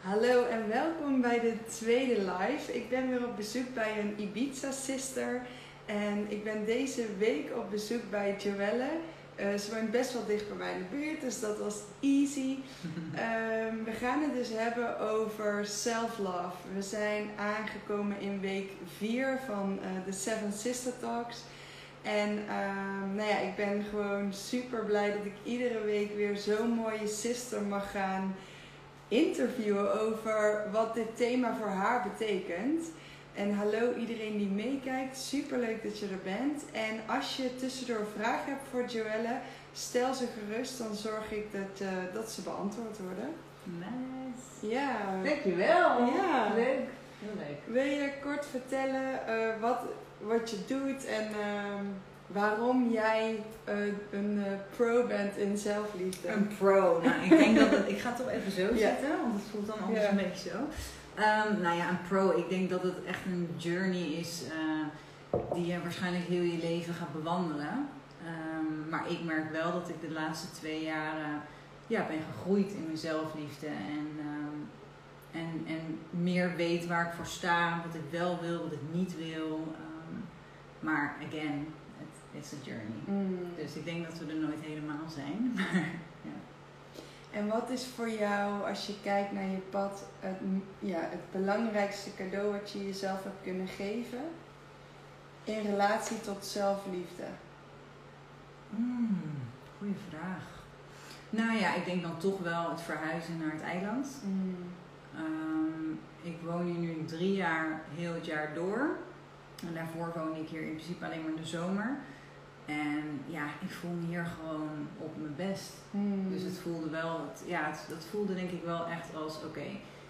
Hallo en welkom bij de tweede live. Ik ben weer op bezoek bij een Ibiza sister. En ik ben deze week op bezoek bij Joelle. Uh, ze woont best wel dicht bij mij in de buurt, dus dat was easy. Um, we gaan het dus hebben over self-love. We zijn aangekomen in week 4 van uh, de Seven Sister Talks. En um, nou ja, ik ben gewoon super blij dat ik iedere week weer zo'n mooie sister mag gaan interviewen over wat dit thema voor haar betekent. En hallo iedereen die meekijkt, super leuk dat je er bent. En als je tussendoor vragen hebt voor Joelle, stel ze gerust, dan zorg ik dat, uh, dat ze beantwoord worden. Nice. Ja. Dankjewel. Ja. Leuk. Heel leuk. Wil je kort vertellen uh, wat, wat je doet en uh, waarom jij uh, een uh, pro bent in zelfliefde? Een pro. Nou, ik denk dat het, ik ga toch even zo Ja. zitten, want het voelt dan anders Ja. een beetje zo. Ehm, nou ja, een pro. Ik denk dat het echt een journey is eh, die je waarschijnlijk heel je leven gaat bewandelen. Ehm, maar ik merk wel dat ik de laatste twee jaren ja, ben gegroeid in mijn zelfliefde. En, ehm, en, en meer weet waar ik voor sta, wat ik wel wil, wat ik niet wil. Maar again, is een journey. Mm. Dus ik denk dat we er nooit helemaal zijn. Maar ja. En wat is voor jou, als je kijkt naar je pad, het, ja, het belangrijkste cadeau wat je jezelf hebt kunnen geven in relatie tot zelfliefde? Hmm, goeie vraag. Nou ja, ik denk dan toch wel het verhuizen naar het eiland. Mm. Ehm, ik woon hier nu drie jaar, heel het jaar door. En daarvoor woonde ik hier in principe alleen maar in de zomer. En ja, ik voel me hier gewoon op mijn best. Mm. Dus het voelde wel, het, ja, het, dat voelde denk ik wel echt als, oké,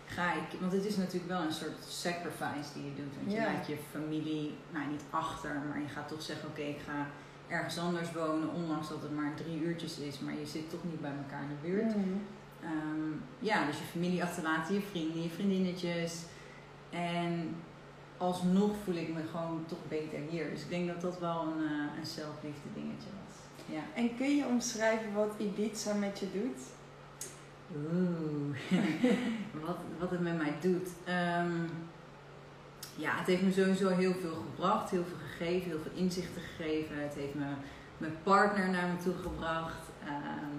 ga ik, want het is natuurlijk wel een soort sacrifice die je doet. Want je laat je familie, nou niet achter, maar je gaat toch zeggen, oké, ik ga ergens anders wonen, ondanks dat het maar drie uurtjes is, maar je zit toch niet bij elkaar in de buurt. Mm. Ehm, ja, dus je familie achterlaten, je vrienden, je vriendinnetjes. En alsnog voel ik me gewoon toch beter hier. Dus ik denk dat dat wel een, eh, een zelfliefde dingetje was. Ja. En kun je omschrijven wat Ibiza met je doet? Oeh, wat, wat het met mij doet. Ehm, ja, het heeft me sowieso heel veel gebracht, heel veel gegeven, heel veel inzichten gegeven. Het heeft me mijn partner naar me toe gebracht. Ehm,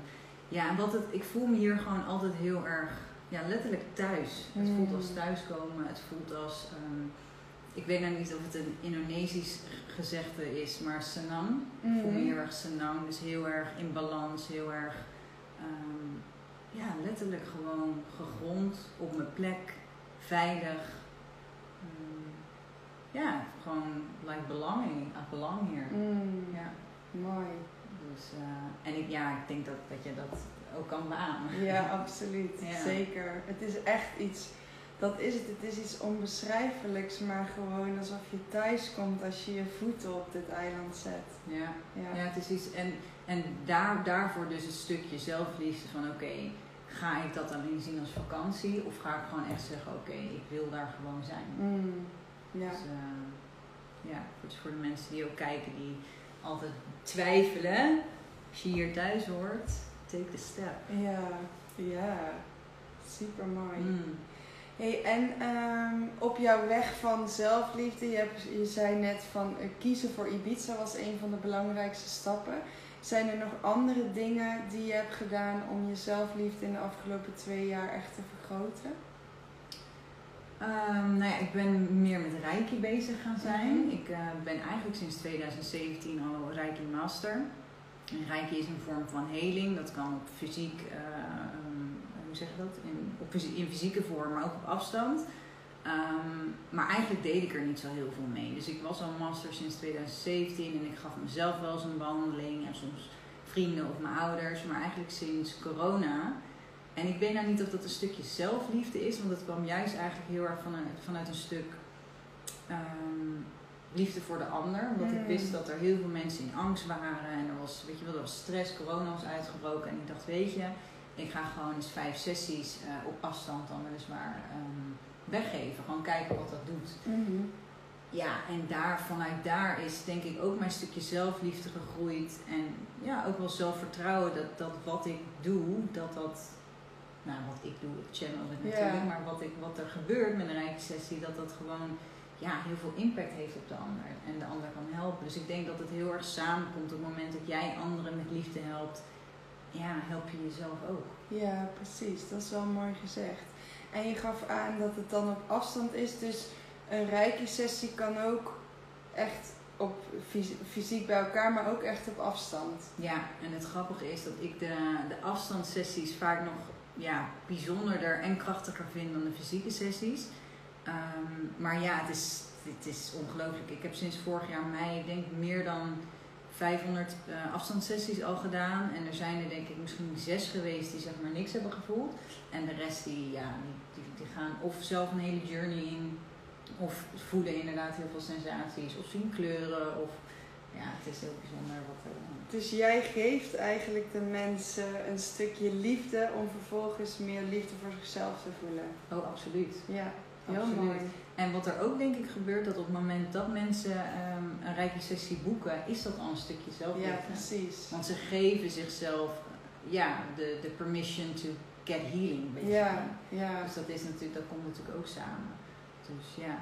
ja, en wat het, ik voel me hier gewoon altijd heel erg, ja, letterlijk thuis. Het voelt als thuiskomen, het voelt als, ehm, ik weet nou niet of het een Indonesisch gezegde is, maar senang. Ik voel me Mhm. heel erg senang, dus heel erg in balans, heel erg, ehm, ja, letterlijk gewoon gegrond, op mijn plek, veilig. Mm, ja, gewoon like belonging, a belang hier. Mm. Ja, Mooi. dus, eh, en ik, ja, ik denk dat, dat je dat ook kan beamen. Ja, absoluut. Ja. Zeker. Het is echt iets, dat is het. Het is iets onbeschrijfelijks, maar gewoon alsof je thuis komt als je je voeten op dit eiland zet. Ja. Ja. Ja, het is iets. En, en daar, daarvoor dus het stukje zelfliefde van oké, ga ik dat alleen zien als vakantie? Of ga ik gewoon echt zeggen, oké, ik wil daar gewoon zijn. Mm. Ja. Dus eh, ja, dus voor de mensen die ook kijken, die altijd twijfelen. Als je hier thuis hoort, take the step. Ja. Ja. Super mooi. Mm. Hey, en ehm, op jouw weg van zelfliefde, je, hebt, je zei net van eh, kiezen voor Ibiza was een van de belangrijkste stappen. Zijn er nog andere dingen die je hebt gedaan om je zelfliefde in de afgelopen twee jaar echt te vergroten? Ehm, nou ja, ik ben meer met Reiki bezig gaan zijn. Mhm. Ik eh, ben eigenlijk sinds 2017 al Reiki Master. En Reiki is een vorm van heling. Dat kan op fysiek, eh, hoe zeg je dat? In, op, in fysieke vorm, maar ook op afstand. Ehm, maar eigenlijk deed ik er niet zo heel veel mee. Dus ik was al master sinds 2017 en ik gaf mezelf wel eens een behandeling en soms vrienden of mijn ouders. Maar eigenlijk sinds corona en ik weet nou niet of dat een stukje zelfliefde is, want het kwam juist eigenlijk heel erg vanuit, vanuit een stuk ehm, liefde voor de ander. Omdat ik Mm. wist dat er heel veel mensen in angst waren en er was, weet je wel, er was stress, corona was uitgebroken. En ik dacht, weet je, ik ga gewoon eens vijf sessies eh, op afstand dan weliswaar ehm weggeven. Gewoon kijken wat dat doet. Ja, en daar, vanuit daar is denk ik ook mijn stukje zelfliefde gegroeid. En ja, ook wel zelfvertrouwen dat, dat wat ik doe, dat dat nou wat ik doe, ik channel het natuurlijk, maar wat, ik, wat er gebeurt met een rijke sessie, dat dat gewoon ja, heel veel impact heeft op de ander en de ander kan helpen. Dus ik denk dat het heel erg samenkomt op het moment dat jij anderen met liefde helpt, ja, help je jezelf ook. Ja, precies. Dat is wel mooi gezegd. En je gaf aan dat het dan op afstand is. Dus een rijke sessie kan ook echt op fys- fysiek bij elkaar, maar ook echt op afstand. Ja, en het grappige is dat ik de, de afstandssessies vaak nog ja, bijzonderder en krachtiger vind dan de fysieke sessies. Ehm, maar ja, het is, het is ongelooflijk. Ik heb sinds vorig jaar mei, ik denk meer dan 500 eh, afstandssessies al gedaan. En er zijn er denk ik misschien zes geweest die zeg maar niks hebben gevoeld. En de rest die, ja, die, die, die gaan of zelf een hele journey in. Of voelen inderdaad heel veel sensaties. Of zien kleuren. Of ja, het is heel bijzonder wat er... Dus jij geeft eigenlijk de mensen een stukje liefde om vervolgens meer liefde voor zichzelf te voelen. Oh, absoluut. Ja, heel Absoluut. mooi. En wat er ook denk ik gebeurt, dat op het moment dat mensen ehm, een rijke sessie boeken, is dat al een stukje zelfliefde. Ja, precies. Want ze geven zichzelf ja, de, de permission to get healing. Ja, ja. Dus dat, is natuurlijk, dat komt natuurlijk ook samen. Dus ja.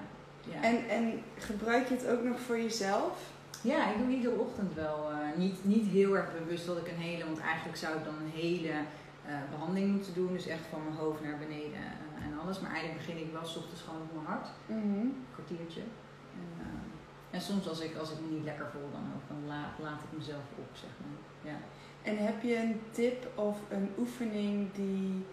Ja, En, en gebruik je het ook nog voor jezelf? ja ik doe iedere ochtend wel. eh, niet, niet heel erg bewust dat ik een hele, want eigenlijk zou ik dan een hele eh, behandeling moeten doen. Dus echt van mijn hoofd naar beneden eh, en alles. Maar eigenlijk begin ik wel 's ochtends gewoon op mijn hart. Mhm. een kwartiertje. En, eh, en soms als ik, als ik me niet lekker voel, dan, ook, dan laat, laat ik mezelf op, zeg maar. Ja. En heb je een tip of een oefening die,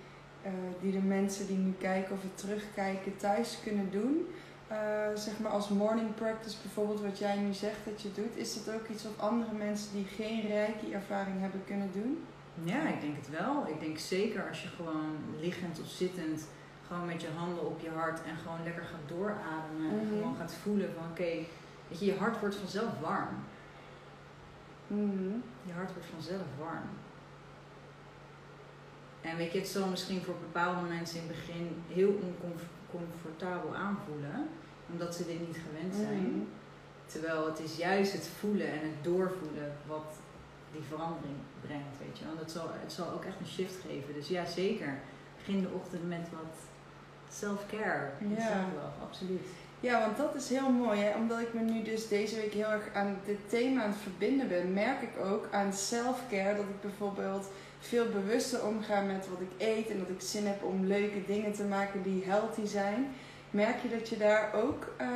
eh, die de mensen die nu kijken of het terugkijken thuis kunnen doen? Eh, zeg maar als morning practice bijvoorbeeld, wat jij nu zegt dat je doet. Is dat ook iets wat andere mensen die geen reiki-ervaring hebben kunnen doen? ja, ik denk het wel. Ik denk zeker als je gewoon liggend of zittend, gewoon met je handen op je hart en gewoon lekker gaat doorademen. En Mhm. gewoon gaat voelen van oké, weet je, je hart wordt vanzelf warm. Mhm. Je hart wordt vanzelf warm. En weet je, het zal misschien voor bepaalde mensen in het begin heel oncomfortabel aanvoelen, omdat ze dit niet gewend zijn. Mhm. Terwijl het is juist het voelen en het doorvoelen wat die verandering brengt, weet je wel. Dat zal, het zal ook echt een shift geven. Dus ja, zeker. Begin de ochtend met wat self-care. Ja. self-love, absoluut. Ja, want dat is heel mooi. Hè? Omdat ik me nu dus deze week heel erg aan dit thema aan het verbinden ben, merk ik ook aan self-care dat ik bijvoorbeeld veel bewuster omga met wat ik eet en dat ik zin heb om leuke dingen te maken die healthy zijn. Merk je dat je daar ook eh,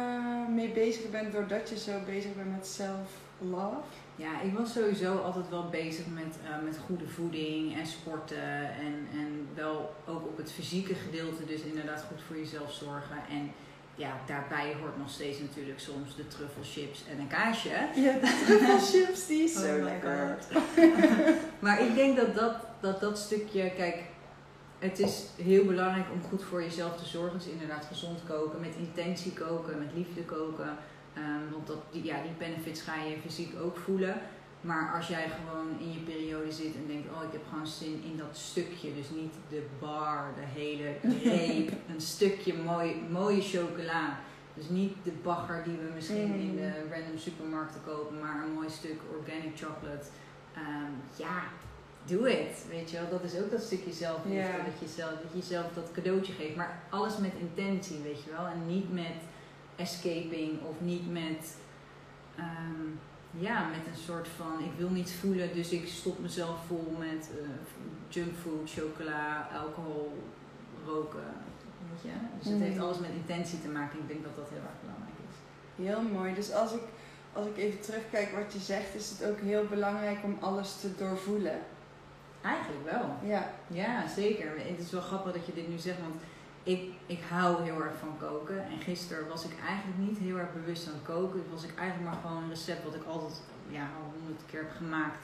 mee bezig bent doordat je zo bezig bent met self-love? Ja, ik was sowieso altijd wel bezig met, eh, met goede voeding en sporten. En, en wel ook op het fysieke gedeelte, dus inderdaad goed voor jezelf zorgen. En ja, daarbij hoort nog steeds natuurlijk soms de truffelchips en een kaasje. Ja, de truffelchips, die is Oh zo lekker. Maar ik denk dat dat, dat dat stukje, kijk, het is heel belangrijk om goed voor jezelf te zorgen. Dus inderdaad gezond koken, met intentie koken, met liefde koken. Ehm, want dat, die, ja, die benefits ga je fysiek ook voelen. Maar als jij gewoon in je periode zit en denkt, oh ik heb gewoon zin in dat stukje. Dus niet de bar, de hele reep, een stukje mooi, mooie chocola. Dus niet de bagger die we misschien in de random supermarkten kopen, maar een mooi stuk organic chocolate. Ehm, ja, doe het. Weet je wel, dat is ook dat stukje zelfliefde. Ja. Dat, je zelf, dat je jezelf dat cadeautje geeft. Maar alles met intentie, weet je wel. En niet met escaping of niet met, ehm, ja, met een soort van ik wil niet voelen, dus ik stop mezelf vol met eh, junkfood, chocola, alcohol, roken. Weet je? Dus het heeft alles met intentie te maken. Ik denk dat dat heel erg belangrijk is. Heel mooi. Dus als ik, als ik even terugkijk wat je zegt, is het ook heel belangrijk om alles te doorvoelen. Eigenlijk wel. Ja. Ja, zeker. Het is wel grappig dat je dit nu zegt, want ik, ik hou heel erg van koken. En gisteren was ik eigenlijk niet heel erg bewust aan het koken. Was ik eigenlijk maar gewoon een recept wat ik altijd ja, al honderd keer heb gemaakt.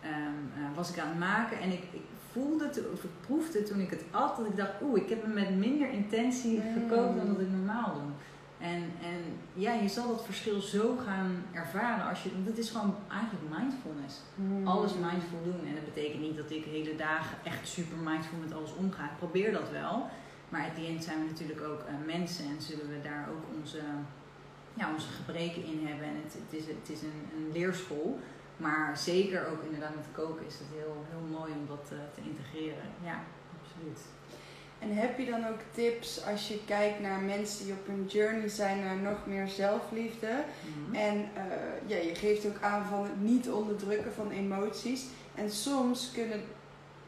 ehm, eh, was ik aan het maken en ik, ik voelde, het, of ik proefde toen ik het at, dat ik dacht, oeh, ik heb hem met minder intentie Mm. gekookt dan dat ik normaal doe. En, en ja, je zal dat verschil zo gaan ervaren als je, want het is gewoon eigenlijk mindfulness Hmm. alles mindful doen. En dat betekent niet dat ik hele dagen echt super mindful met alles omga. Ik probeer dat wel. Maar at the end zijn we natuurlijk ook eh, mensen en zullen we daar ook onze, ja, onze gebreken in hebben. En het, het is, het is een, een leerschool. Maar zeker ook inderdaad met koken is het heel, heel mooi om dat eh, te integreren. Ja, absoluut. En heb je dan ook tips als je kijkt naar mensen die op een journey zijn naar nog meer zelfliefde? Mhm. En eh, ja, je geeft ook aan van het niet onderdrukken van emoties. En soms kunnen,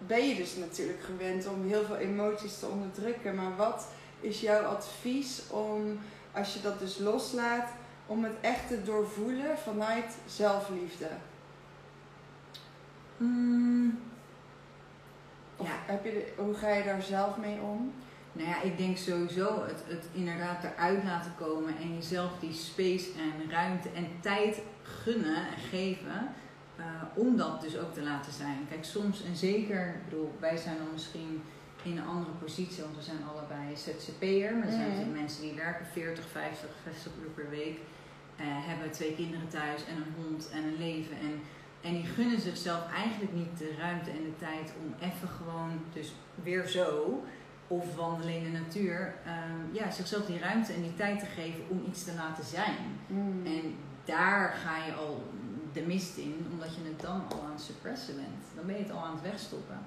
ben je dus natuurlijk gewend om heel veel emoties te onderdrukken. Maar wat is jouw advies om, als je dat dus loslaat, om het echt te doorvoelen vanuit zelfliefde? Mm, Of Ja. heb je de- hoe ga je daar zelf mee om? Nou ja, ik denk sowieso het, het inderdaad eruit laten komen en jezelf die space en ruimte en tijd gunnen en geven. Eh, om dat dus ook te laten zijn. Kijk, soms en zeker, ik bedoel, wij zijn dan misschien in een andere positie, want we zijn allebei ZZP'er. Maar er zijn mensen die werken 40, 50, 60 uur per week. eh, hebben twee kinderen thuis en een hond en een leven. En, en die gunnen zichzelf eigenlijk niet de ruimte en de tijd om even gewoon, dus weer zo, of wandelen in de natuur, ehm, ja, zichzelf die ruimte en die tijd te geven om iets te laten zijn. Mm. En daar ga je al de mist in, omdat je het dan al aan het suppressen bent. Dan ben je het al aan het wegstoppen.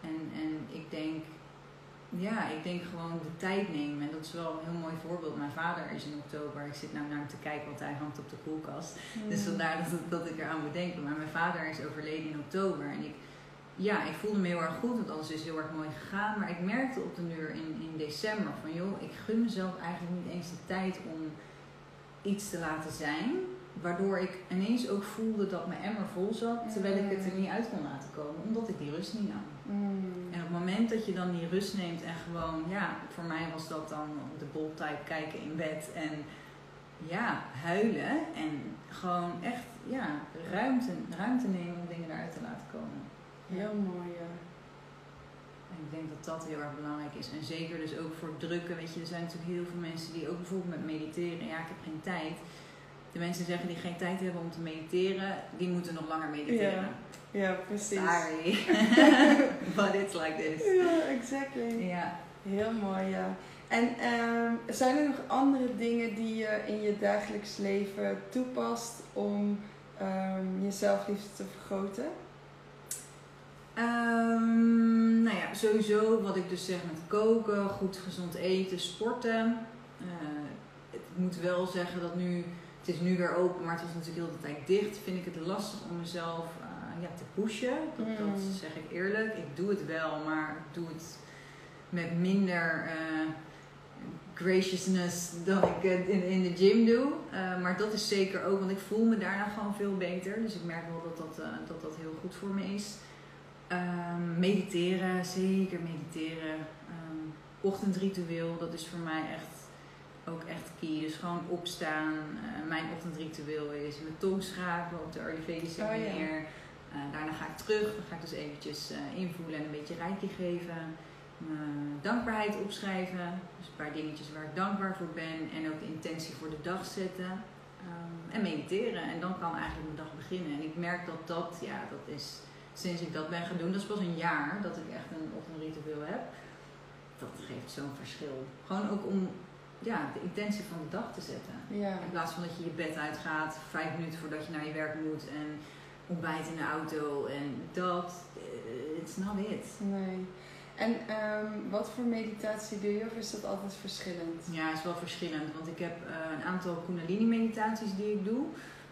En, en ik denk, ja, ik denk gewoon de tijd nemen. En dat is wel een heel mooi voorbeeld. Mijn vader is in oktober. Ik zit nou naar hem te kijken, want hij hangt op de koelkast. Dus Mm. vandaar dat, dat ik eraan moet denken. Maar mijn vader is overleden in oktober. En ik, ja, ik voelde me heel erg goed, want alles is heel erg mooi gegaan. Maar ik merkte op de duur in, in december van, joh, ik gun mezelf eigenlijk niet eens de tijd om iets te laten zijn. Waardoor ik ineens ook voelde dat mijn emmer vol zat, terwijl ik het er niet uit kon laten komen, omdat ik die rust niet nam. Mm. En op het moment dat je dan die rust neemt en gewoon, ja, voor mij was dat dan de bold type kijken in bed en ja, huilen en gewoon echt, ja, ruimte, ruimte nemen om dingen eruit te laten komen. Heel mooi, ja. En ik denk dat dat heel erg belangrijk is. En zeker dus ook voor drukken, weet je, er zijn natuurlijk heel veel mensen die ook bijvoorbeeld met mediteren, ja, ik heb geen tijd. De mensen zeggen die geen tijd hebben om te mediteren, die moeten nog langer mediteren. Ja, precies. Sorry. But it's like this. Ja, exactly. Ja. Heel mooi, ja. En ehm, zijn er nog andere dingen die je in je dagelijks leven toepast om ehm, je zelfliefde te vergroten? Ehm, nou ja, sowieso wat ik dus zeg met koken, goed gezond eten, sporten. Eh, ik moet wel zeggen dat nu, het is nu weer open, maar het was natuurlijk heel de tijd dicht. Vind ik het lastig om mezelf eh, ja, te pushen. Dat, dat Mm. zeg ik eerlijk. Ik doe het wel, maar ik doe het met minder eh, graciousness dan ik het in, in de gym doe. Eh, maar dat is zeker ook, want ik voel me daarna gewoon veel beter. Dus ik merk wel dat dat, dat, dat heel goed voor me is. Ehm, mediteren, zeker mediteren. Ehm, ochtendritueel, dat is voor mij echt ook echt key. Dus gewoon opstaan. Eh, mijn ochtendritueel is mijn tong schrapen op de Ayurvedische Oh, manier. Eh, daarna ga ik terug. Dan ga ik dus eventjes eh, invoelen en een beetje reiki geven. Dankbaarheid opschrijven. Dus een paar dingetjes waar ik dankbaar voor ben. En ook de intentie voor de dag zetten. Ehm, en mediteren. En dan kan eigenlijk mijn dag beginnen. En ik merk dat dat, ja, dat is sinds ik dat ben gaan doen. Dat is pas een jaar dat ik echt een ochtendritueel heb. Dat geeft zo'n verschil. Gewoon ook om ja, de intentie van de dag te zetten. Ja. In plaats van dat je je bed uitgaat, vijf minuten voordat je naar je werk moet en ontbijt in de auto en dat, eh, it's not it. Nee. En ehm, wat voor meditatie doe je of is dat altijd verschillend? Ja, het is wel verschillend, want ik heb eh, een aantal Kundalini meditaties die ik doe.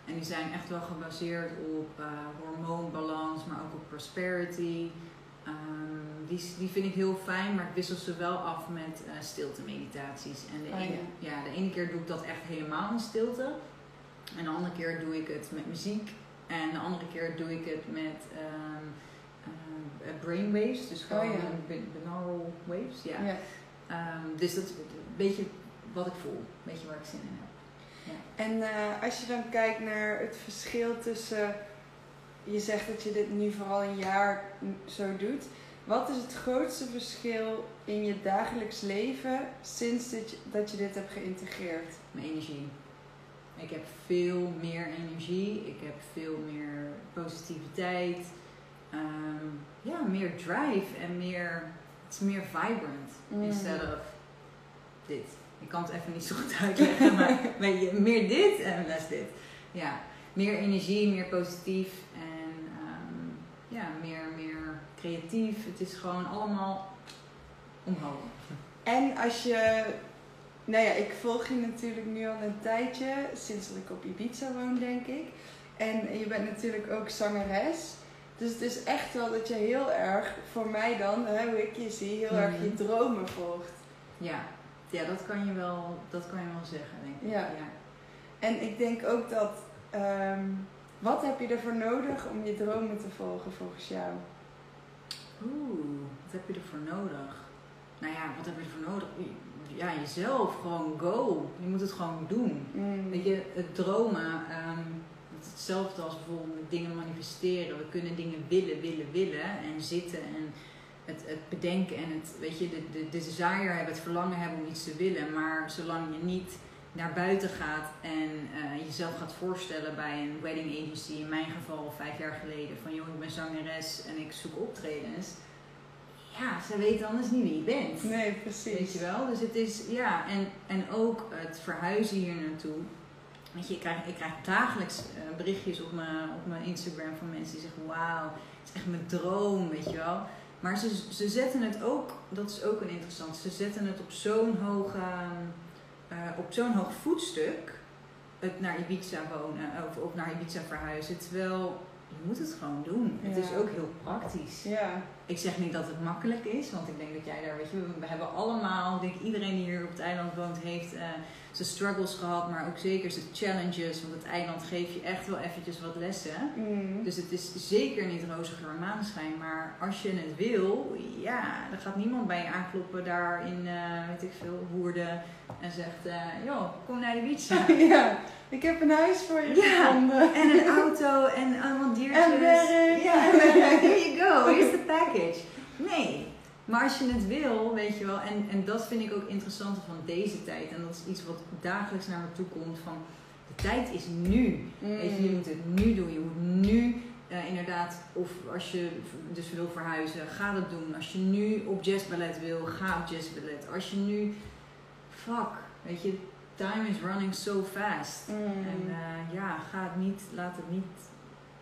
En die zijn echt wel gebaseerd op eh, hormoonbalans, maar ook op prosperity. Ehm, die, die vind ik heel fijn, maar ik wissel ze wel af met eh stilte meditaties. En de, Oh, ene, ja, de ene keer doe ik dat echt helemaal in stilte. En de andere keer doe ik het met muziek. En de andere keer doe ik het met ehm eh, brainwaves, dus gewoon Oh, ja. bin- binaural waves. Ja. Ja. Ehm, dus dat is een beetje wat ik voel, een beetje waar ik zin in heb. En eh, als je dan kijkt naar het verschil tussen, je zegt dat je dit nu vooral een jaar zo doet. Wat is het grootste verschil in je dagelijks leven sinds dit, je- dat je dit hebt geïntegreerd? Mijn energie. Ik heb veel meer energie, ik heb veel meer positiviteit, ehm, ja, meer drive en meer, het is meer vibrant Mm. instead of dit. Ik kan het even niet zo goed uitleggen, maar meer dit en less dit. Ja, meer energie, meer positief en ja, meer, meer creatief. Het is gewoon allemaal omhoog. En als je, nou ja, ik volg je natuurlijk nu al een tijdje, sinds dat ik op Ibiza woon, denk ik. En je bent natuurlijk ook zangeres. Dus het is echt wel dat je heel erg, voor mij dan, hè, hoe ik je zie, heel erg je Mhm. dromen volgt. Ja. ja, dat kan je wel, dat kan je wel zeggen, denk ik. Ja. En ik denk ook dat, ehm, wat heb je ervoor nodig om je dromen te volgen volgens jou? Oeh, wat heb je ervoor nodig? Nou ja, wat heb je ervoor nodig? Ja, jezelf, gewoon go. Je moet het gewoon doen. Mm. Weet je, het dromen, ehm, het is hetzelfde als bijvoorbeeld dingen manifesteren. We kunnen dingen willen, willen, willen en zitten en het, het bedenken en het, weet je, de, de, de desire hebben, het verlangen hebben om iets te willen. Maar zolang je niet naar buiten gaat en eh, jezelf gaat voorstellen bij een wedding agency, in mijn geval vijf jaar geleden, van joh, ik ben zangeres en ik zoek optredens. Ja, ze weten anders niet wie je bent. Nee, precies. Weet je wel? Dus het is, ja, en, en ook het verhuizen hier naartoe. Weet je, ik krijg, ik krijg dagelijks eh, berichtjes op mijn, op mijn Instagram van mensen die zeggen: Wauw, het is echt mijn droom, weet je wel. Maar ze, ze zetten het ook, dat is ook een interessant, ze zetten het op zo'n hoog, eh, op zo'n hoog voetstuk, het naar Ibiza wonen of, of naar Ibiza verhuizen. Terwijl je moet het gewoon doen. Het is ook heel praktisch. Ja, Ik zeg niet dat het makkelijk is, want ik denk dat jij daar, weet je, we hebben allemaal, ik denk iedereen die hier op het eiland woont, heeft eh, zijn struggles gehad, maar ook zeker zijn challenges, want het eiland geeft je echt wel eventjes wat lessen. Mm. Dus het is zeker niet roze geur en maneschijn, maar als je het wil, ja, dan gaat niemand bij je aankloppen daar in, eh, weet ik veel, Woerden en zegt, eh joh, kom naar de beach. ja, ik heb een huis voor je Ja. gevonden. En een auto en allemaal diertjes. En werk. Ja, here you go. Here's the package. Nee. Maar als je het wil, weet je wel. En, en dat vind ik ook interessant van deze tijd. En dat is iets wat dagelijks naar me toe komt. Van de tijd is nu. Weet je, je Mm. moet het nu doen. Je moet nu eh, inderdaad, of als je dus wil verhuizen, ga dat doen. Als je nu op jazzballet wil, ga op jazzballet. Als je nu, fuck, weet je, time is running so fast. Mm. En eh, ja, ga het niet, laat het niet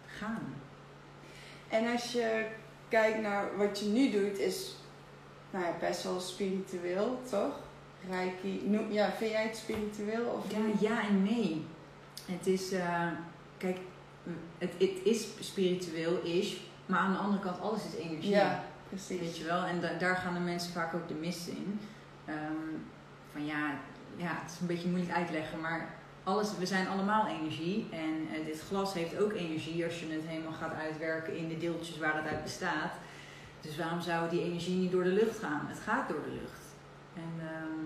gaan. En als je kijkt naar wat je nu doet, is nou ja, best wel spiritueel, toch? Reiki. Noem- Ja, vind jij het spiritueel? Of Ja, niet? ja en nee. Het is, eh, kijk, het, het is spiritueel is, maar aan de andere kant, alles is energie. Ja, precies. Weet je wel? En da- daar gaan de mensen vaak ook de mist in. Ehm, van ja, ja, het is een beetje moeilijk uitleggen, maar alles, we zijn allemaal energie. En eh, dit glas heeft ook energie als je het helemaal gaat uitwerken in de deeltjes waar het uit bestaat. Dus waarom zou die energie niet door de lucht gaan? Het gaat door de lucht. En ehm,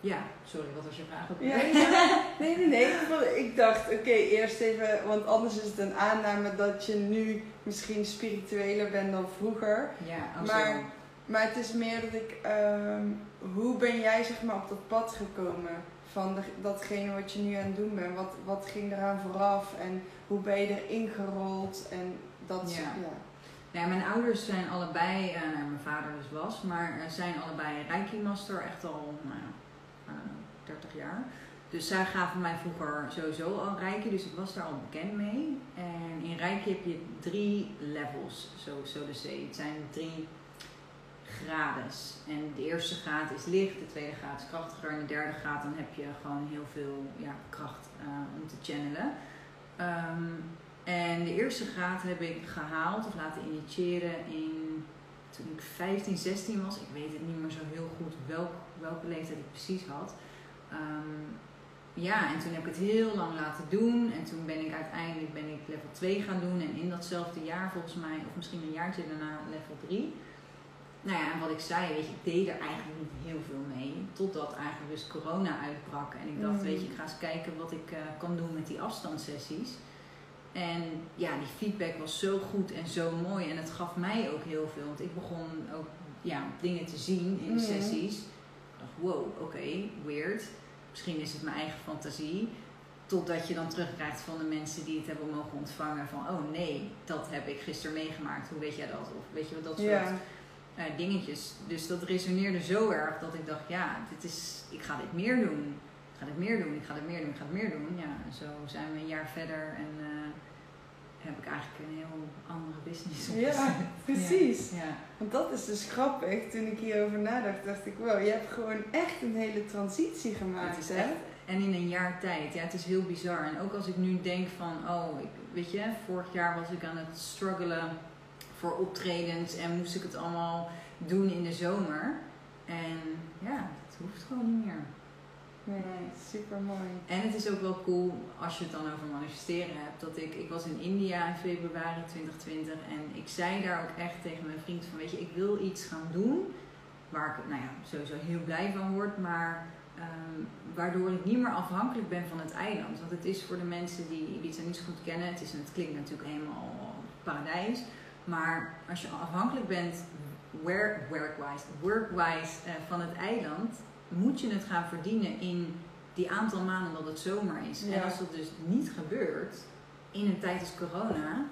ja, sorry, wat was je vraag? ook Ja. weer? Nee, nee, nee. Ik dacht, oké, eerst even, want anders is het een aanname dat je nu misschien spiritueler bent dan vroeger. ja, oh, Maar- zo. Maar het is meer dat ik, ehm, hoe ben jij zeg maar op dat pad gekomen van de- datgene wat je nu aan het doen bent? Wat, wat ging eraan vooraf en hoe ben je erin gerold en dat Ja. soort- ja. Ja, mijn ouders zijn allebei, eh, nou, mijn vader dus was, maar eh, zijn allebei Reiki Master, echt al nou, ja, eh, 30 jaar. Dus zij gaven mij vroeger sowieso al Reiki, dus ik was daar al bekend mee. En in Reiki heb je drie levels, zo, zo te zeggen. Het zijn drie grades. En de eerste graad is licht, de tweede graad is krachtiger en de derde graad dan heb je gewoon heel veel ja, kracht eh, om te channelen. Ehm, en de eerste graad heb ik gehaald of laten initiëren in toen ik 15, 16 was. Ik weet het niet meer zo heel goed welk, welke leeftijd ik precies had. Ehm, ja, en toen heb ik het heel lang laten doen. En toen ben ik uiteindelijk ben ik level 2 gaan doen. En in datzelfde jaar volgens mij, of misschien een jaartje daarna, level 3. Nou ja, en wat ik zei, weet je, ik deed er eigenlijk niet heel veel mee. Totdat eigenlijk dus corona uitbrak. En ik dacht, Mm. weet je, ik ga eens kijken wat ik eh, kan doen met die afstandssessies. En ja, die feedback was zo goed en zo mooi. En het gaf mij ook heel veel. Want ik begon ook ja, dingen te zien in de Mhm. sessies. Ik dacht, wow, oké, weird. Misschien is het mijn eigen fantasie. Totdat je dan terugkrijgt van de mensen die het hebben mogen ontvangen. Van, oh nee, dat heb ik gisteren meegemaakt. Hoe weet jij dat? Of weet je wat, dat soort Ja. Eh, dingetjes. Dus dat resoneerde zo erg dat ik dacht, ja, dit is, ik ga dit meer doen. Ik ga dit meer doen, ik ga dit meer doen, ik ga dit meer doen. Ja, en zo zijn we een jaar verder en eh, heb ik eigenlijk een heel andere business Ja, opgezet. precies. Ja. Want dat is dus grappig. Toen ik hierover nadacht, dacht ik, wow, je hebt gewoon echt een hele transitie Het gemaakt, is hè? echt, en in een jaar tijd, ja, het is heel bizar. En ook als ik nu denk van, oh, ik, weet je, vorig jaar was ik aan het struggelen voor optredens en moest ik het allemaal doen in de zomer. En ja, het hoeft gewoon niet meer. Nee, super mooi. En het is ook wel cool als je het dan over manifesteren hebt. Dat ik, ik was in India in februari 2020 en ik zei daar ook echt tegen mijn vriend van weet je, ik wil iets gaan doen waar ik nou ja, sowieso heel blij van word, maar ehm, waardoor ik niet meer afhankelijk ben van het eiland. Want het is voor de mensen die Ibiza niet zo goed kennen, het, is, het klinkt natuurlijk helemaal paradijs. Maar als je afhankelijk bent work- workwise, workwise eh, van het eiland, moet je het gaan verdienen in die aantal maanden dat het zomer is. Ja. En als dat dus niet gebeurt in een tijd als corona,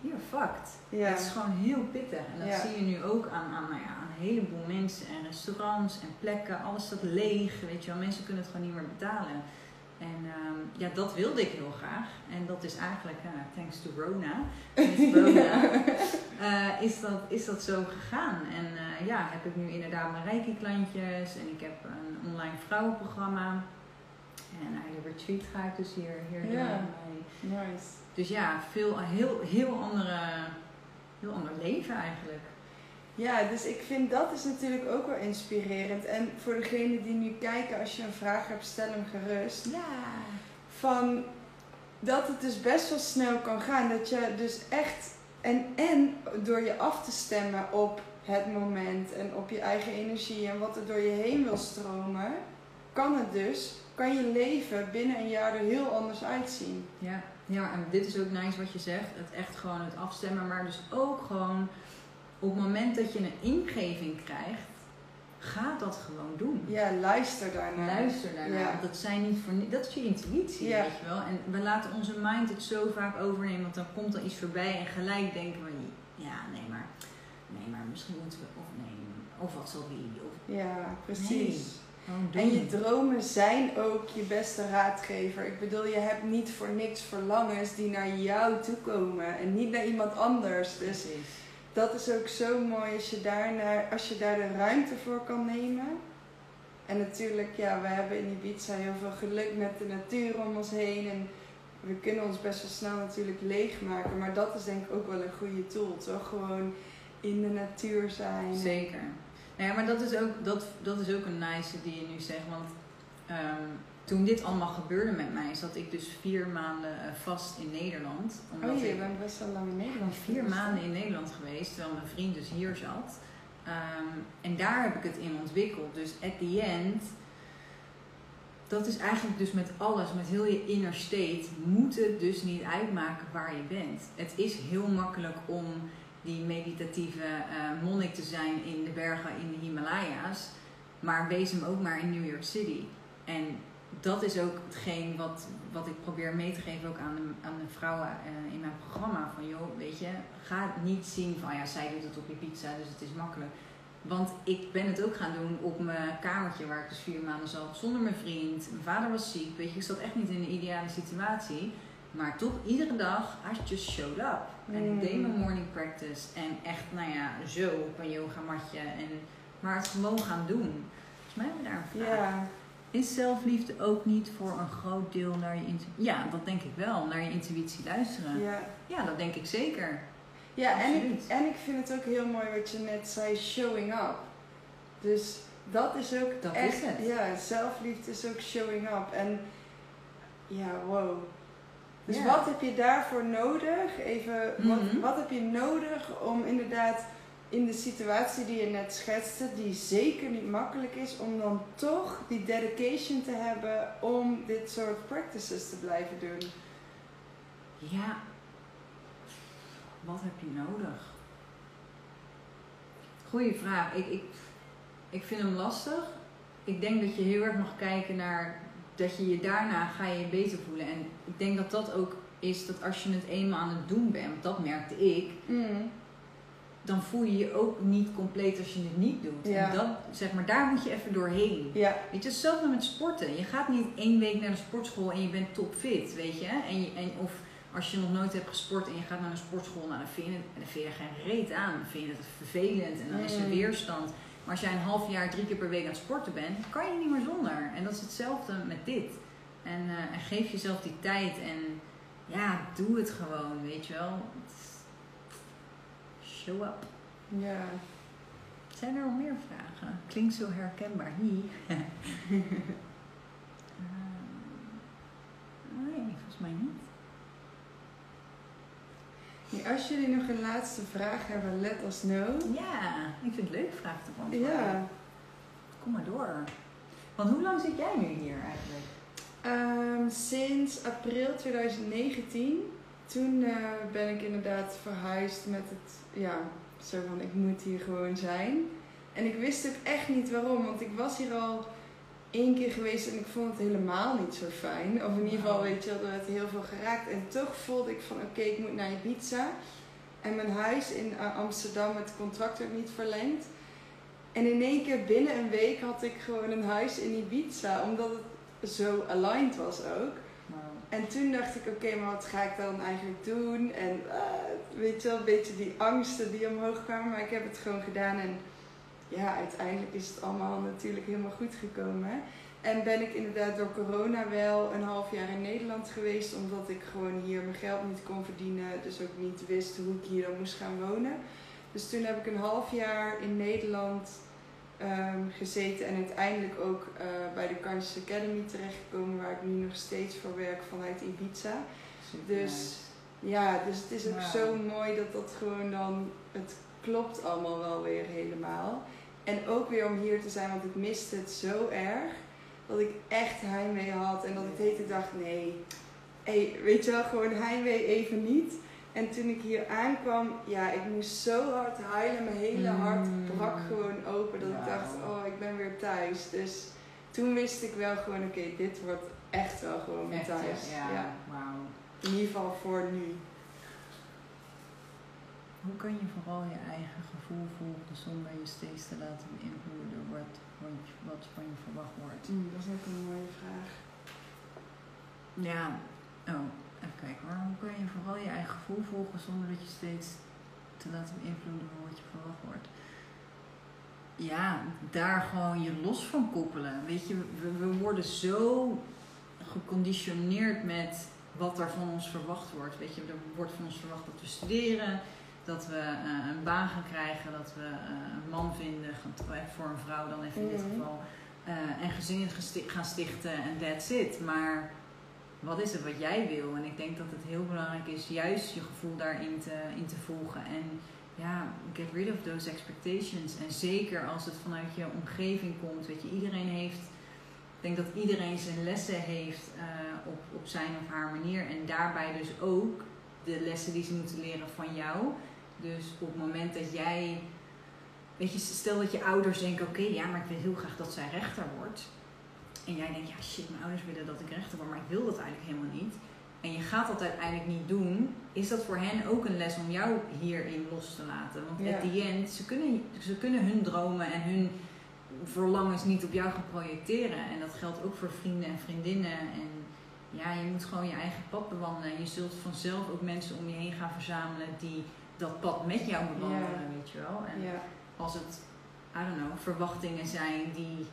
you're fucked. Ja. Het is gewoon heel pittig. En dat Ja. zie je nu ook aan, aan, nou ja, aan een heleboel mensen en restaurants en plekken. Alles staat leeg. Weet je wel, mensen kunnen het gewoon niet meer betalen. En ehm, ja, dat wilde ik heel graag. En dat is eigenlijk, thanks to Rona, eh, is, dat, is dat zo gegaan. En eh, ja, heb ik nu inderdaad mijn Reiki-klantjes en ik heb een online vrouwenprogramma. En naar de retreat ga ik dus hier, hier mee. Nice. Dus ja, veel, heel, heel, andere, heel ander leven eigenlijk. Ja, dus ik vind dat is natuurlijk ook wel inspirerend. En voor degenen die nu kijken, als je een vraag hebt, stel hem gerust. Ja. Van dat het dus best wel snel kan gaan. Dat je dus echt. En, en door je af te stemmen op het moment en op je eigen energie en wat er door je heen wil stromen, kan het dus, kan je leven binnen een jaar er heel anders uitzien. Ja. ja, en dit is ook nice wat je zegt. Het echt gewoon het afstemmen, maar dus ook gewoon op het moment dat je een ingeving krijgt, ga dat gewoon doen. Ja, luister daarnaar. Luister daarnaar. Ja. want Dat, zijn niet voor, dat is je intuïtie, Ja. weet je wel. En we laten onze mind het zo vaak overnemen, want dan komt er iets voorbij en gelijk denken we, ja, nee, maar, nee, maar misschien moeten we, of nee, of wat zal die, of Ja, precies. Nee. En je dromen zijn ook je beste raadgever. Ik bedoel, je hebt niet voor niks verlangens die naar jou toe komen en niet naar iemand anders. Dus Precies. Dat is ook zo mooi als je, daar naar, als je daar de ruimte voor kan nemen. En natuurlijk, ja, we hebben in Ibiza heel veel geluk met de natuur om ons heen. En we kunnen ons best wel snel natuurlijk leegmaken. Maar dat is denk ik ook wel een goede tool. Toch gewoon in de natuur zijn. Zeker. Nou ja, maar dat is ook, dat, dat is ook een nice die je nu zegt. Want ehm, toen dit allemaal gebeurde met mij, zat ik dus vier maanden eh, vast in Nederland. Omdat Oh, je ik bent best wel lang in Nederland. vier maanden in Nederland geweest, terwijl mijn vriend dus hier zat. Ehm, en daar heb ik het in ontwikkeld. Dus at the end, dat is eigenlijk dus met alles, met heel je inner state, moet het dus niet uitmaken waar je bent. Het is heel makkelijk om die meditatieve eh, monnik te zijn in de bergen in de Himalaya's, maar wees hem ook maar in New York City. En dat is ook hetgeen wat, wat ik probeer mee te geven ook aan de, aan de vrouwen eh, in mijn programma. Van joh, weet je, ga niet zien van ja, zij doet het op je pizza, dus het is makkelijk. Want ik ben het ook gaan doen op mijn kamertje waar ik dus vier maanden zat zonder mijn vriend. Mijn vader was ziek, weet je, ik zat echt niet in een ideale situatie. Maar toch iedere dag, I just showed up. En ik deed mijn Mm. morning practice. En echt, nou ja, zo op een yogamatje. En, maar het gewoon gaan doen. Volgens mij hebben we daar een vraag. Is zelfliefde ook niet voor een groot deel naar je intuïtie? Ja, dat denk ik wel. Naar je intuïtie luisteren. Ja, ja. dat denk ik zeker. Ja, en ik, en ik vind het ook heel mooi wat je net zei, showing up. Dus dat is ook Dat echt, is het. ja, zelfliefde is ook showing up. En ja, wow. Dus Ja. wat heb je daarvoor nodig? Even, wat, Mhm. wat heb je nodig om inderdaad in de situatie die je net schetste, die zeker niet makkelijk is, om dan toch die dedication te hebben om dit soort practices te blijven doen? Ja. Wat heb je nodig? Goeie vraag. Ik, ik, ik vind hem lastig. Ik denk dat je heel erg mag kijken naar dat je je daarna ga je je beter voelen. En ik denk dat dat ook is dat als je het eenmaal aan het doen bent, want dat merkte ik, Mm. Dan voel je je ook niet compleet als je het niet doet. Ja. En dat, zeg maar, daar moet je even doorheen. Ja, Weet je, hetzelfde met sporten. Je gaat niet één week naar de sportschool en je bent topfit, weet je. En, je, en of, als je nog nooit hebt gesport en je gaat naar een sportschool, nou, dan, vind je, dan vind je er geen reet aan. Dan vind je het vervelend en dan is er Mm. weerstand. Maar als jij een half jaar drie keer per week aan het sporten bent, kan je niet meer zonder. En dat is hetzelfde met dit. En, eh, en geef jezelf die tijd en ja, doe het gewoon, weet je wel. Show up. Ja. Zijn er nog meer vragen? Klinkt zo herkenbaar. Hier. nee, volgens mij niet. Ja, Als jullie nog een laatste vraag hebben, let us know. Ja, ik vind het leuk vraag te beantwoorden. Ja. Kom maar door. Want hoe lang zit jij nu hier eigenlijk? Ehm, sinds april 2019. Toen eh, ben ik inderdaad verhuisd met het, ja, zo van ik moet hier gewoon zijn. En ik wist ook echt niet waarom, want ik was hier al één keer geweest en ik vond het helemaal niet zo fijn. Of in ieder geval, weet je er werd heel veel geraakt. En toch voelde ik van, oké, ik moet naar Ibiza. En mijn huis in eh, Amsterdam, het contract werd niet verlengd. En in één keer binnen een week had ik gewoon een huis in Ibiza, omdat het zo aligned was ook. En toen dacht ik, oké, maar wat ga ik dan eigenlijk doen? En eh, weet je wel, een beetje die angsten die omhoog kwamen. Maar ik heb het gewoon gedaan en ja, uiteindelijk is het allemaal natuurlijk helemaal goed gekomen. En ben ik inderdaad door corona wel een half jaar in Nederland geweest, omdat ik gewoon hier mijn geld niet kon verdienen. Dus ook niet wist hoe ik hier dan moest gaan wonen. Dus toen heb ik een half jaar in Nederland ehm, gezeten en uiteindelijk ook eh, bij de Kansas Academy terechtgekomen, waar ik nu nog steeds voor werk vanuit Ibiza. Dus ja, dus het is ook zo mooi dat dat gewoon dan, het klopt allemaal wel weer helemaal. En ook weer om hier te zijn, want ik miste het zo erg. Dat ik echt heimwee had en dat ik de hele dacht, nee, hey, weet je wel, gewoon heimwee even niet. En toen ik hier aankwam, ja, ik moest zo hard huilen. Mijn hele hart Mm. brak gewoon open. Dat ik dacht, oh, ik ben weer thuis. Dus toen wist ik wel gewoon, oké, dit wordt echt wel gewoon mijn thuis. ja. ja. Wauw. In ieder geval voor nu. Hoe kan je vooral je eigen gevoel volgen zonder je steeds te laten beïnvloeden door wat, wat, wat van je verwacht wordt? Mm, dat is ook een mooie vraag. Ja, oh, even kijken. Hoe kan je vooral je eigen gevoel volgen zonder dat je steeds te laten beïnvloeden door wat je verwacht wordt? Ja, daar gewoon je los van koppelen. Weet je, we, we worden zo geconditioneerd met wat er van ons verwacht wordt. Weet je, er wordt van ons verwacht dat we studeren, dat we eh, een baan gaan krijgen, dat we eh, een man vinden, eh, voor een vrouw dan even in dit Mhm. geval, en gezinnen gaan stichten en that's it. Maar wat is het wat jij wil? En ik denk dat het heel belangrijk is juist je gevoel daarin te, in te volgen. En ja, get rid of those expectations. En zeker als het vanuit je omgeving komt. Weet je, iedereen heeft. Ik denk dat iedereen zijn lessen heeft eh, op, op zijn of haar manier. En daarbij dus ook de lessen die ze moeten leren van jou. Dus op het moment dat jij. Weet je, stel dat je ouders denken: oké, ja, maar ik wil heel graag dat zij rechter wordt. En jij denkt: ja, shit, mijn ouders willen dat ik rechter word, maar ik wil dat eigenlijk helemaal niet. En je gaat dat uiteindelijk niet doen, is dat voor hen ook een les om jou hierin los te laten. Want Ja. at the end, ze kunnen, ze kunnen hun dromen en hun verlangens niet op jou gaan projecteren. En dat geldt ook voor vrienden en vriendinnen. En ja, je moet gewoon je eigen pad bewandelen. Je zult vanzelf ook mensen om je heen gaan verzamelen die dat pad met jou bewandelen, Ja. weet je wel. En Ja, als het, I don't know, verwachtingen zijn die,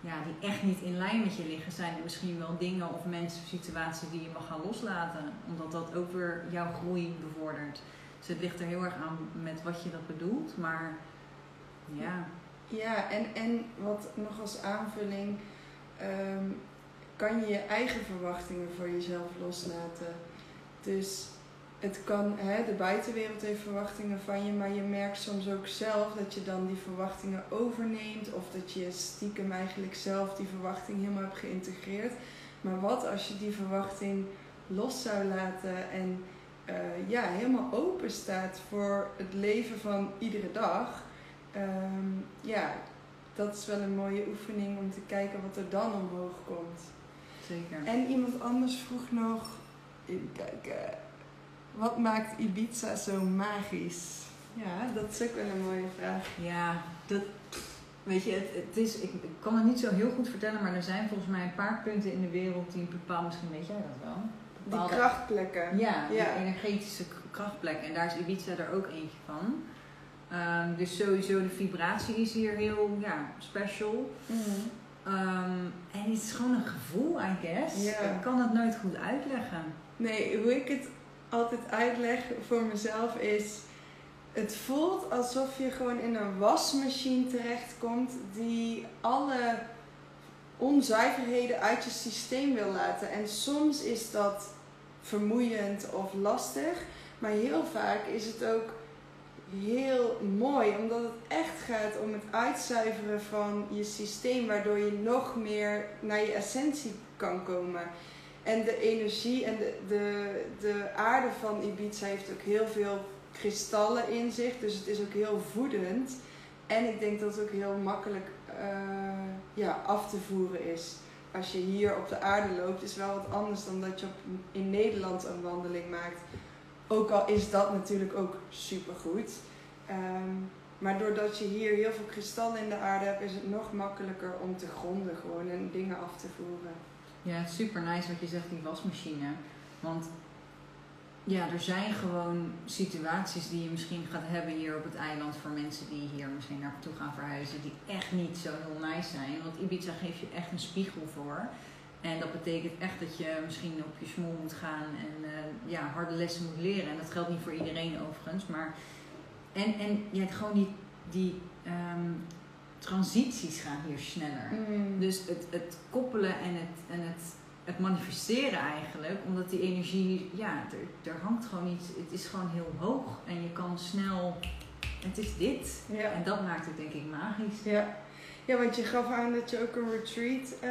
ja, die echt niet in lijn met je liggen, zijn er misschien wel dingen of mensen of situaties die je mag gaan loslaten. Omdat dat ook weer jouw groei bevordert. Dus het ligt er heel erg aan met wat je dat bedoelt. Maar ja, ja en, en wat nog als aanvulling, ehm, kan je je eigen verwachtingen voor jezelf loslaten. Dus het kan, hè, de buitenwereld heeft verwachtingen van je, maar je merkt soms ook zelf dat je dan die verwachtingen overneemt of dat je stiekem eigenlijk zelf die verwachting helemaal hebt geïntegreerd. Maar wat als je die verwachting los zou laten en eh, ja, helemaal open staat voor het leven van iedere dag? Ehm, ja, dat is wel een mooie oefening om te kijken wat er dan omhoog komt. zeker. En iemand anders vroeg nog, even kijken, wat maakt Ibiza zo magisch? Ja, dat is ook wel een mooie vraag. Ja, dat, weet je, het, het is, ik, ik kan het niet zo heel goed vertellen, maar er zijn volgens mij een paar punten in de wereld die bepaald, misschien weet jij dat wel, bepaalde krachtplekken. Ja, Ja. die energetische krachtplekken. En daar is Ibiza er ook eentje van. Ehm, dus sowieso de vibratie is hier heel ja, special. Mhm. Ehm, en het is gewoon een gevoel, I guess. Ik kan het nooit goed uitleggen. Nee, hoe ik het altijd uitleg voor mezelf is... Het voelt alsof je gewoon in een wasmachine terechtkomt die alle onzuiverheden uit je systeem wil laten. En soms is dat vermoeiend of lastig, maar heel vaak is het ook heel mooi, omdat het echt gaat om het uitzuiveren van je systeem, waardoor je nog meer naar je essentie kan komen. En de energie en de, de, de aarde van Ibiza heeft ook heel veel kristallen in zich, dus het is ook heel voedend. En ik denk dat het ook heel makkelijk eh, ja, af te voeren is. Als je hier op de aarde loopt, is wel wat anders dan dat je in Nederland een wandeling maakt. Ook al is dat natuurlijk ook supergoed. Ehm maar doordat je hier heel veel kristallen in de aarde hebt, is het nog makkelijker om te gronden gewoon en dingen af te voeren. Ja, super nice wat je zegt, die wasmachine. Want ja, er zijn gewoon situaties die je misschien gaat hebben hier op het eiland voor mensen die hier misschien naartoe gaan verhuizen, die echt niet zo heel nice zijn. Want Ibiza geeft je echt een spiegel voor. En dat betekent echt dat je misschien op je smol moet gaan en eh, ja, harde lessen moet leren. En dat geldt niet voor iedereen overigens. Maar en, en ja, gewoon die, die ehm, transities gaan hier sneller. Dus het, het koppelen en het, en het, het manifesteren eigenlijk, omdat die energie, ja, er, er hangt gewoon iets, het is gewoon heel hoog en je kan snel, het is dit. ja. En dat maakt het denk ik magisch. Ja. ja, want je gaf aan dat je ook een retreat eh,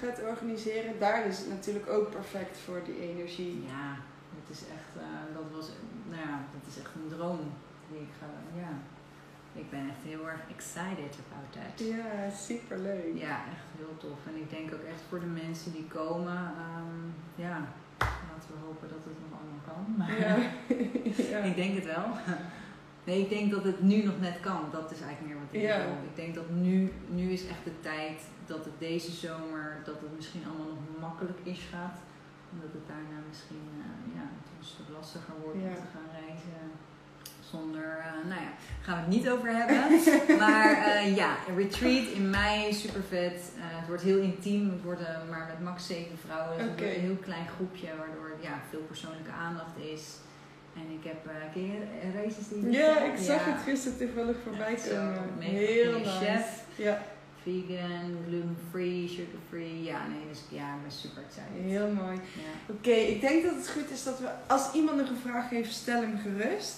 gaat organiseren. Daar is het natuurlijk ook perfect voor die energie. Ja, het is echt, eh, dat was, nou ja, dat is echt een droom die ik ga, ja. Ik ben echt heel erg excited about that. Ja, superleuk. Ja, echt heel tof. En ik denk ook echt voor de mensen die komen, ehm, ja, laten we hopen dat het nog allemaal kan. Maar Ja. ja. ik denk het wel. Nee, ik denk dat het nu nog net kan. Dat is eigenlijk meer wat ik Ja. wil. Ik denk dat nu, nu is echt de tijd dat het deze zomer, dat het misschien allemaal nog makkelijk is gaat. Omdat het daarna misschien eh, ja, stuk lastiger wordt om te gaan reizen. Zonder, eh, nou ja, gaan we het niet over hebben. maar eh, ja, een retreat in mei, super vet. Eh, het wordt heel intiem. Het wordt maar met max zeven vrouwen. Dus het Oké. wordt een heel klein groepje, waardoor ja, veel persoonlijke aandacht is. En ik heb, eh ken je races die je Ja, ik zag Ja. het gisteren toevallig voorbij komen. Heel nice. chef. Ja, Vegan, gluten-free, sugar-free. Ja, nee, dus ja, ik ben super excited. heel mooi. Ja. Oké, ik denk dat het goed is dat we, als iemand nog een vraag heeft, stel hem gerust.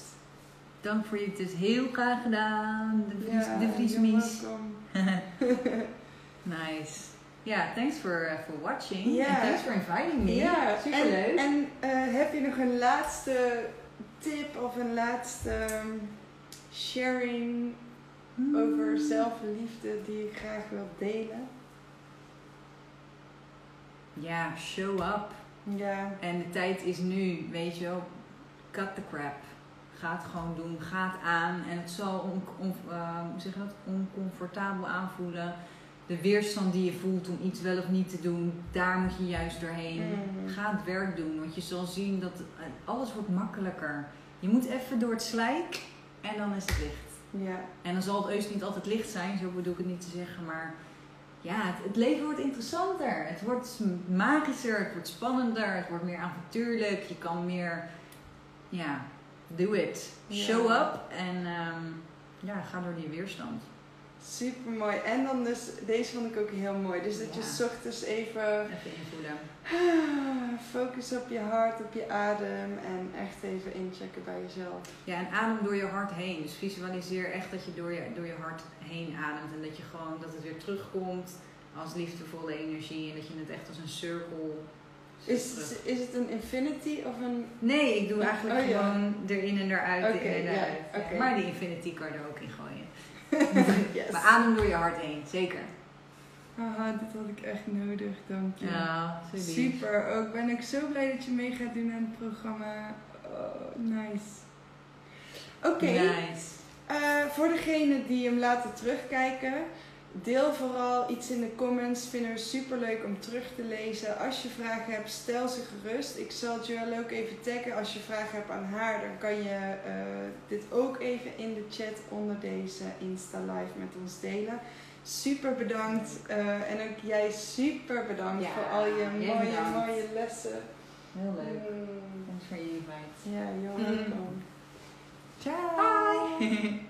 Dank voor je, het is heel graag gedaan. De Vries, Ja, de Vries you're Mies. welcome. nice. Ja, thanks for, uh, for watching. And thanks for inviting me. Ja, Superleuk. En, en eh, heb je nog een laatste tip of een laatste ehm, sharing Hmm. over zelfliefde die je graag wilt delen? Ja, show up. Ja, En de tijd is nu, weet je wel. Cut the crap. Ga het gewoon doen. Ga het aan. En het zal on, on- eh, hoe zeg dat? oncomfortabel aanvoelen. De weerstand die je voelt om iets wel of niet te doen, daar moet je juist doorheen. Mm. Ga het werk doen, want je zal zien dat eh, alles wordt makkelijker. Je moet even door het slijk en dan is het licht. ja, En dan zal het heus niet altijd licht zijn, zo bedoel ik het niet te zeggen, maar ja, het, het leven wordt interessanter. Het wordt magischer, het wordt spannender, het wordt meer avontuurlijk. Je kan meer, ja, do it. Ja. Show up en ehm, ja, ga door die weerstand. super mooi. En dan dus, deze vond ik ook heel mooi. Dus dat je s ochtends even Even invoelen. focus op je hart, op je adem en echt even inchecken bij jezelf. Ja, en adem door je hart heen. Dus visualiseer echt dat je door je, door je hart heen ademt. En dat je gewoon, dat het weer terugkomt als liefdevolle energie. En dat je het echt als een cirkel... Is, is het een infinity of een... Nee, ik doe eigenlijk Oh, ja. gewoon erin en eruit, Oké, in en eruit. Ja. Maar die infinity kan je er ook in gooien. yes. Maar adem door je hart heen, zeker. Haha, dit had ik echt nodig, dank je. Ja. Super, ook ben ik zo blij dat je mee gaat doen aan het programma. Oh, nice. Oké, Nice. eh, voor degenen die hem laten terugkijken, deel vooral iets in de comments. Vinden we super leuk om terug te lezen. Als je vragen hebt, stel ze gerust. Ik zal Joelle ook even taggen. Als je vragen hebt aan haar, dan kan je eh, dit ook even in de chat onder deze Insta Live met ons delen. Super bedankt. Uh, en ook jij super bedankt Ja, voor al je mooie, bedankt. mooie lessen. Heel leuk. Mm. Thanks voor je invite. Ja, you're Mm. welcome. Ciao. Bye.